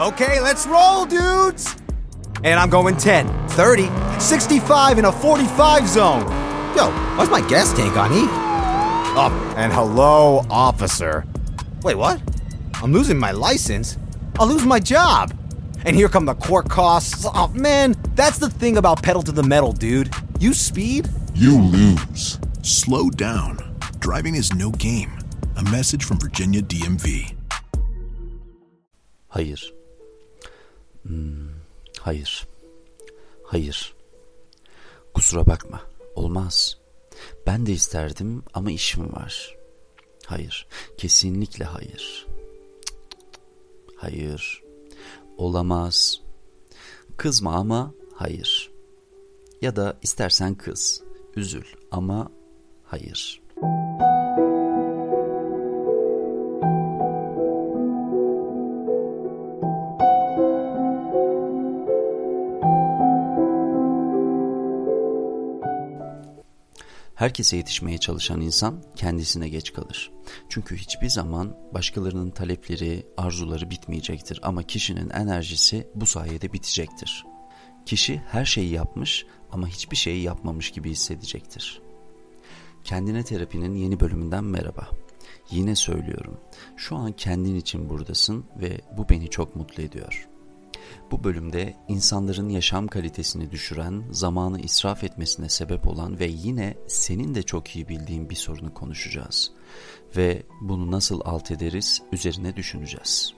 Okay, let's roll, dudes! And I'm going 10, 30, 65 in a 45 zone. Yo, why's my gas tank on E? Oh, and hello, officer. Wait, what? I'm losing my license? I'll lose my job. And here come the court costs. Oh, man, that's the thing about pedal to the metal, dude. You speed, You lose. Slow down. Driving is no game. A message from Virginia DMV. Hayır. Hmm, hayır. Hayır. Kusura bakma. Olmaz. Ben de isterdim ama işim var. Hayır. Kesinlikle hayır. Hayır. Olamaz. Kızma ama hayır. Ya da istersen kız. Üzül ama hayır. Herkese yetişmeye çalışan insan kendisine geç kalır. Çünkü hiçbir zaman başkalarının talepleri, arzuları bitmeyecektir ama kişinin enerjisi bu sayede bitecektir. Kişi her şeyi yapmış ama hiçbir şeyi yapmamış gibi hissedecektir. Kendine terapinin yeni bölümünden merhaba. Yine söylüyorum. Şu an kendin için buradasın ve bu beni çok mutlu ediyor. Bu bölümde insanların yaşam kalitesini düşüren, zamanı israf etmesine sebep olan ve yine senin de çok iyi bildiğin bir sorunu konuşacağız. Ve bunu nasıl alt ederiz üzerine düşüneceğiz.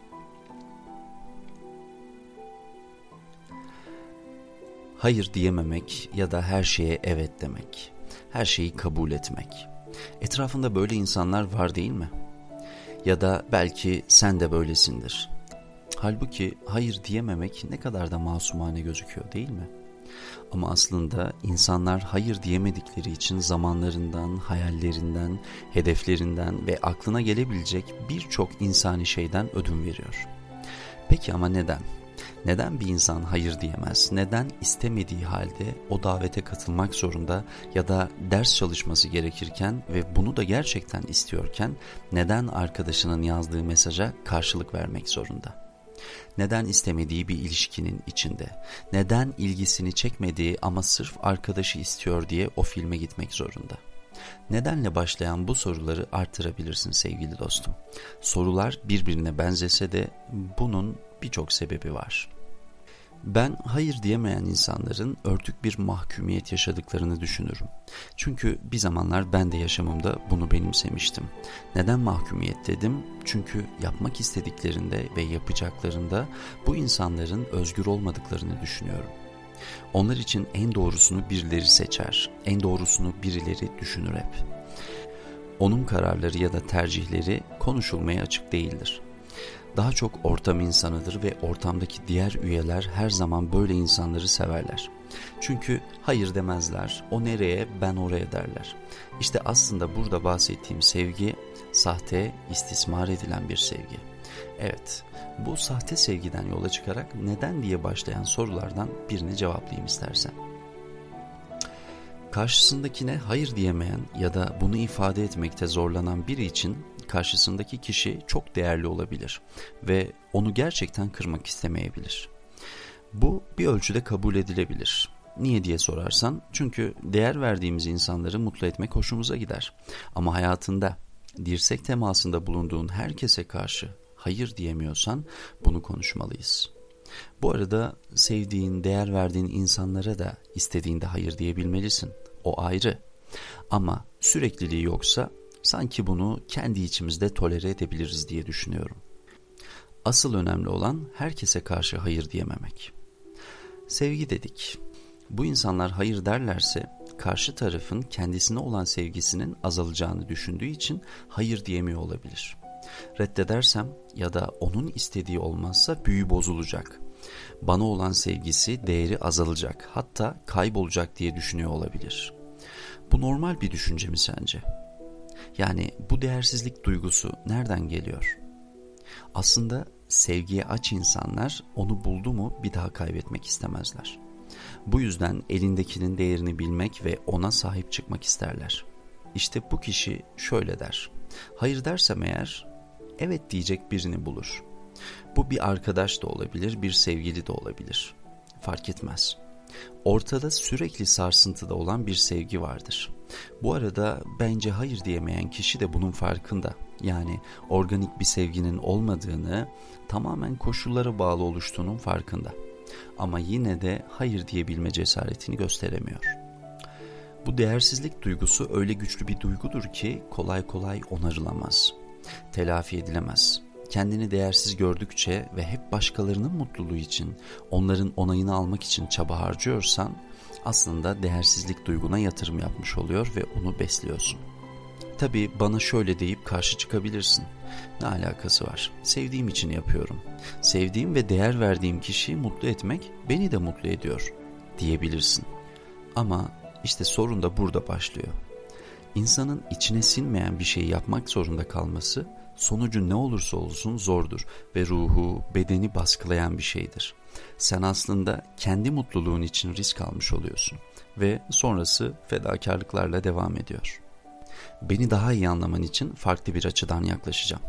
Hayır diyememek ya da her şeye evet demek. Her şeyi kabul etmek. Etrafında böyle insanlar var değil mi? Ya da belki sen de böylesindir. Halbuki hayır diyememek ne kadar da masumane gözüküyor değil mi? Ama aslında insanlar hayır diyemedikleri için zamanlarından, hayallerinden, hedeflerinden ve aklına gelebilecek birçok insani şeyden ödün veriyor. Peki ama neden? Neden bir insan hayır diyemez? Neden istemediği halde o davete katılmak zorunda ya da ders çalışması gerekirken ve bunu da gerçekten istiyorken neden arkadaşının yazdığı mesaja karşılık vermek zorunda? Neden istemediği bir ilişkinin içinde? Neden ilgisini çekmediği ama sırf arkadaşı istiyor diye o filme gitmek zorunda? Nedenle başlayan bu soruları artırabilirsin sevgili dostum. Sorular birbirine benzese de bunun birçok sebebi var. Ben hayır diyemeyen insanların örtük bir mahkumiyet yaşadıklarını düşünürüm. Çünkü bir zamanlar ben de yaşamımda bunu benimsemiştim. Neden mahkumiyet dedim? Çünkü yapmak istediklerinde ve yapacaklarında bu insanların özgür olmadıklarını düşünüyorum. Onlar için en doğrusunu birileri seçer, en doğrusunu birileri düşünür hep. Onun kararları ya da tercihleri konuşulmaya açık değildir. Daha çok ortam insanıdır ve ortamdaki diğer üyeler her zaman böyle insanları severler. Çünkü hayır demezler, o nereye ben oraya derler. İşte aslında burada bahsettiğim sevgi sahte, istismar edilen bir sevgi. Evet, bu sahte sevgiden yola çıkarak neden diye başlayan sorulardan birini cevaplayayım istersen. Karşısındakine hayır diyemeyen ya da bunu ifade etmekte zorlanan biri için karşısındaki kişi çok değerli olabilir ve onu gerçekten kırmak istemeyebilir. Bu bir ölçüde kabul edilebilir. Niye diye sorarsan çünkü değer verdiğimiz insanları mutlu etmek hoşumuza gider. Ama hayatında dirsek temasında bulunduğun herkese karşı hayır diyemiyorsan bunu konuşmalıyız. Bu arada sevdiğin, değer verdiğin insanlara da istediğinde hayır diyebilmelisin. O ayrı. Ama sürekliliği yoksa sanki bunu kendi içimizde tolere edebiliriz diye düşünüyorum. Asıl önemli olan herkese karşı hayır diyememek. Sevgi dedik. Bu insanlar hayır derlerse karşı tarafın kendisine olan sevgisinin azalacağını düşündüğü için hayır diyemiyor olabilir. Reddedersem ya da onun istediği olmazsa büyü bozulacak. Bana olan sevgisi, değeri azalacak, hatta kaybolacak diye düşünüyor olabilir. Bu normal bir düşünce mi sence? Yani bu değersizlik duygusu nereden geliyor? Aslında sevgiye aç insanlar onu buldu mu bir daha kaybetmek istemezler. Bu yüzden elindekinin değerini bilmek ve ona sahip çıkmak isterler. İşte bu kişi şöyle der. Hayır dersem eğer evet diyecek birini bulur. Bu bir arkadaş da olabilir, bir sevgili de olabilir. Fark etmez. Ortada sürekli sarsıntıda olan bir sevgi vardır. Bu arada bence hayır diyemeyen kişi de bunun farkında. Yani organik bir sevginin olmadığını, tamamen koşullara bağlı oluştuğunun farkında. Ama yine de hayır diyebilme cesaretini gösteremiyor. Bu değersizlik duygusu öyle güçlü bir duygudur ki kolay kolay onarılamaz. Telafi edilemez kendini değersiz gördükçe ve hep başkalarının mutluluğu için, onların onayını almak için çaba harcıyorsan aslında değersizlik duyguna yatırım yapmış oluyor ve onu besliyorsun. Tabi bana şöyle deyip karşı çıkabilirsin. Ne alakası var? Sevdiğim için yapıyorum. Sevdiğim ve değer verdiğim kişiyi mutlu etmek beni de mutlu ediyor diyebilirsin. Ama işte sorun da burada başlıyor. İnsanın içine sinmeyen bir şeyi yapmak zorunda kalması sonucu ne olursa olsun zordur ve ruhu, bedeni baskılayan bir şeydir. Sen aslında kendi mutluluğun için risk almış oluyorsun ve sonrası fedakarlıklarla devam ediyor. Beni daha iyi anlaman için farklı bir açıdan yaklaşacağım.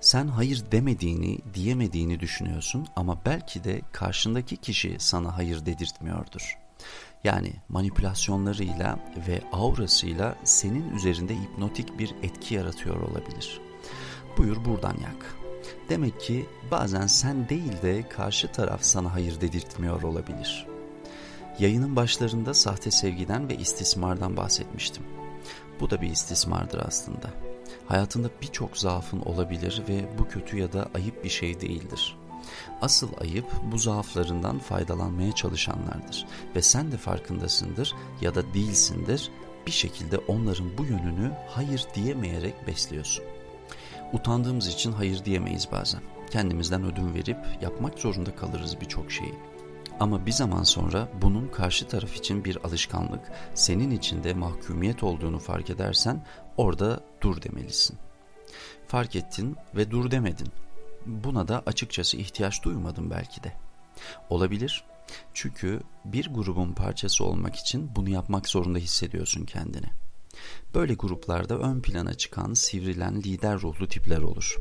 Sen hayır demediğini, diyemediğini düşünüyorsun ama belki de karşındaki kişi sana hayır dedirtmiyordur. Yani manipülasyonlarıyla ve aurasıyla senin üzerinde hipnotik bir etki yaratıyor olabilir buyur buradan yak. Demek ki bazen sen değil de karşı taraf sana hayır dedirtmiyor olabilir. Yayının başlarında sahte sevgiden ve istismardan bahsetmiştim. Bu da bir istismardır aslında. Hayatında birçok zaafın olabilir ve bu kötü ya da ayıp bir şey değildir. Asıl ayıp bu zaaflarından faydalanmaya çalışanlardır ve sen de farkındasındır ya da değilsindir bir şekilde onların bu yönünü hayır diyemeyerek besliyorsun. Utandığımız için hayır diyemeyiz bazen. Kendimizden ödün verip yapmak zorunda kalırız birçok şeyi. Ama bir zaman sonra bunun karşı taraf için bir alışkanlık, senin için de mahkumiyet olduğunu fark edersen orada dur demelisin. Fark ettin ve dur demedin. Buna da açıkçası ihtiyaç duymadım belki de. Olabilir. Çünkü bir grubun parçası olmak için bunu yapmak zorunda hissediyorsun kendini. Böyle gruplarda ön plana çıkan, sivrilen lider ruhlu tipler olur.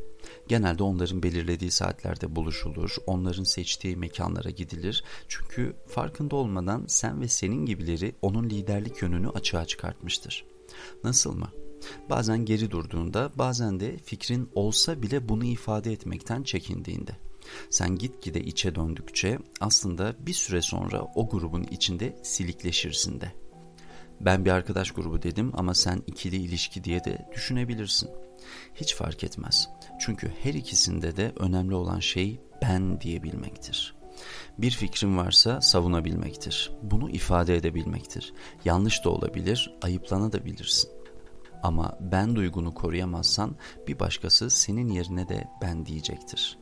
Genelde onların belirlediği saatlerde buluşulur, onların seçtiği mekanlara gidilir. Çünkü farkında olmadan sen ve senin gibileri onun liderlik yönünü açığa çıkartmıştır. Nasıl mı? Bazen geri durduğunda, bazen de fikrin olsa bile bunu ifade etmekten çekindiğinde. Sen gitgide içe döndükçe aslında bir süre sonra o grubun içinde silikleşirsin de. Ben bir arkadaş grubu dedim ama sen ikili ilişki diye de düşünebilirsin. Hiç fark etmez. Çünkü her ikisinde de önemli olan şey ben diyebilmektir. Bir fikrin varsa savunabilmektir. Bunu ifade edebilmektir. Yanlış da olabilir, ayıplanabilirsin. Ama ben duygunu koruyamazsan bir başkası senin yerine de ben diyecektir.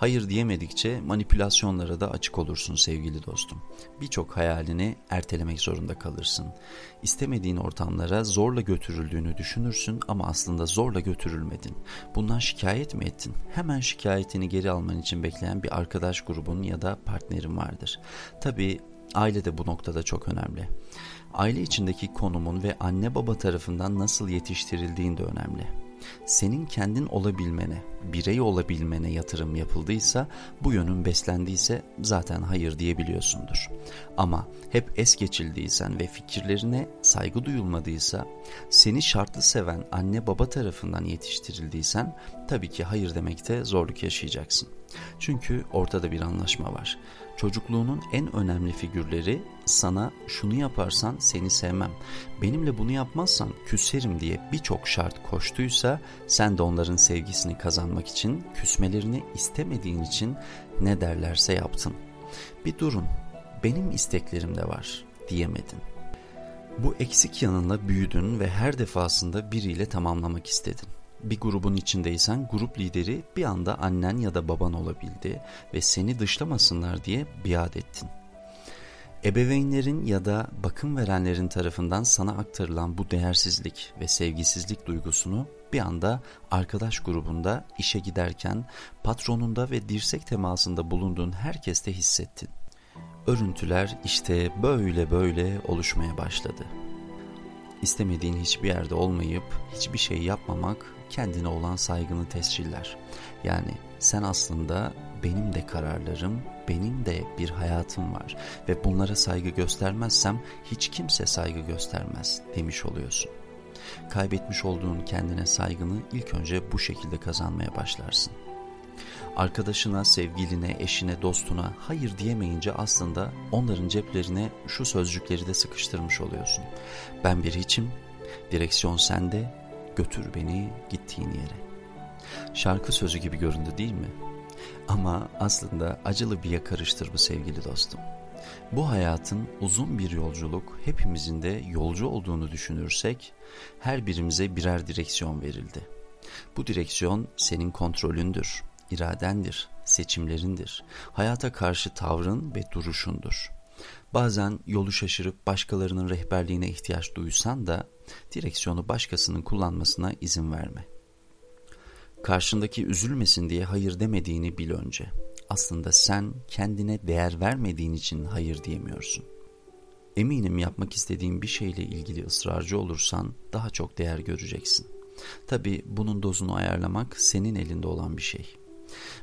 Hayır diyemedikçe manipülasyonlara da açık olursun sevgili dostum. Birçok hayalini ertelemek zorunda kalırsın. İstemediğin ortamlara zorla götürüldüğünü düşünürsün ama aslında zorla götürülmedin. Bundan şikayet mi ettin? Hemen şikayetini geri alman için bekleyen bir arkadaş grubun ya da partnerin vardır. Tabii aile de bu noktada çok önemli. Aile içindeki konumun ve anne baba tarafından nasıl yetiştirildiğin de önemli senin kendin olabilmene, birey olabilmene yatırım yapıldıysa, bu yönün beslendiyse zaten hayır diyebiliyorsundur. Ama hep es geçildiysen ve fikirlerine saygı duyulmadıysa, seni şartlı seven anne baba tarafından yetiştirildiysen tabii ki hayır demekte zorluk yaşayacaksın. Çünkü ortada bir anlaşma var. Çocukluğunun en önemli figürleri sana şunu yaparsan seni sevmem, benimle bunu yapmazsan küserim diye birçok şart koştuysa sen de onların sevgisini kazanmak için küsmelerini istemediğin için ne derlerse yaptın. Bir durun, benim isteklerim de var diyemedin. Bu eksik yanınla büyüdün ve her defasında biriyle tamamlamak istedin bir grubun içindeysen grup lideri bir anda annen ya da baban olabildi ve seni dışlamasınlar diye biat ettin. Ebeveynlerin ya da bakım verenlerin tarafından sana aktarılan bu değersizlik ve sevgisizlik duygusunu bir anda arkadaş grubunda işe giderken patronunda ve dirsek temasında bulunduğun herkeste hissettin. Örüntüler işte böyle böyle oluşmaya başladı. İstemediğin hiçbir yerde olmayıp hiçbir şey yapmamak kendine olan saygını tesciller. Yani sen aslında benim de kararlarım, benim de bir hayatım var ve bunlara saygı göstermezsem hiç kimse saygı göstermez demiş oluyorsun. Kaybetmiş olduğun kendine saygını ilk önce bu şekilde kazanmaya başlarsın. Arkadaşına, sevgiline, eşine, dostuna hayır diyemeyince aslında onların ceplerine şu sözcükleri de sıkıştırmış oluyorsun. Ben bir hiçim, direksiyon sende, götür beni gittiğin yere. Şarkı sözü gibi göründü değil mi? Ama aslında acılı bir yakarıştır bu sevgili dostum. Bu hayatın uzun bir yolculuk hepimizin de yolcu olduğunu düşünürsek her birimize birer direksiyon verildi. Bu direksiyon senin kontrolündür, iradendir, seçimlerindir, hayata karşı tavrın ve duruşundur. Bazen yolu şaşırıp başkalarının rehberliğine ihtiyaç duysan da direksiyonu başkasının kullanmasına izin verme. Karşındaki üzülmesin diye hayır demediğini bil önce. Aslında sen kendine değer vermediğin için hayır diyemiyorsun. Eminim yapmak istediğin bir şeyle ilgili ısrarcı olursan daha çok değer göreceksin. Tabi bunun dozunu ayarlamak senin elinde olan bir şey.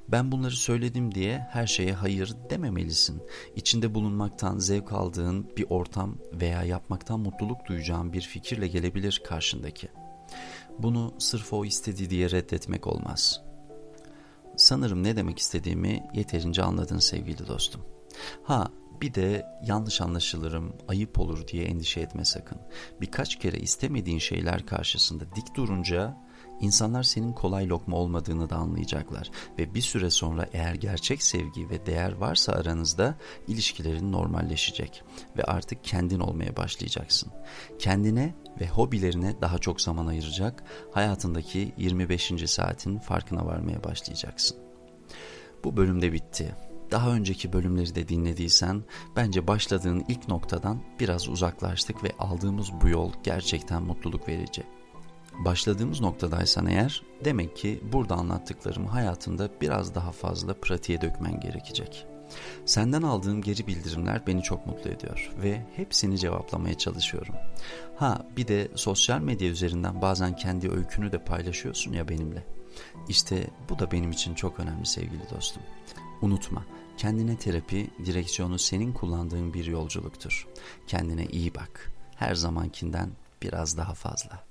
Ben bunları söyledim diye her şeye hayır dememelisin. İçinde bulunmaktan zevk aldığın bir ortam veya yapmaktan mutluluk duyacağın bir fikirle gelebilir karşındaki. Bunu sırf o istedi diye reddetmek olmaz. Sanırım ne demek istediğimi yeterince anladın sevgili dostum. Ha bir de yanlış anlaşılırım, ayıp olur diye endişe etme sakın. Birkaç kere istemediğin şeyler karşısında dik durunca İnsanlar senin kolay lokma olmadığını da anlayacaklar ve bir süre sonra eğer gerçek sevgi ve değer varsa aranızda ilişkilerin normalleşecek ve artık kendin olmaya başlayacaksın. Kendine ve hobilerine daha çok zaman ayıracak, hayatındaki 25. saatin farkına varmaya başlayacaksın. Bu bölümde bitti. Daha önceki bölümleri de dinlediysen bence başladığın ilk noktadan biraz uzaklaştık ve aldığımız bu yol gerçekten mutluluk verici. Başladığımız noktadaysan eğer demek ki burada anlattıklarım hayatında biraz daha fazla pratiğe dökmen gerekecek. Senden aldığım geri bildirimler beni çok mutlu ediyor ve hepsini cevaplamaya çalışıyorum. Ha bir de sosyal medya üzerinden bazen kendi öykünü de paylaşıyorsun ya benimle. İşte bu da benim için çok önemli sevgili dostum. Unutma, kendine terapi direksiyonu senin kullandığın bir yolculuktur. Kendine iyi bak. Her zamankinden biraz daha fazla.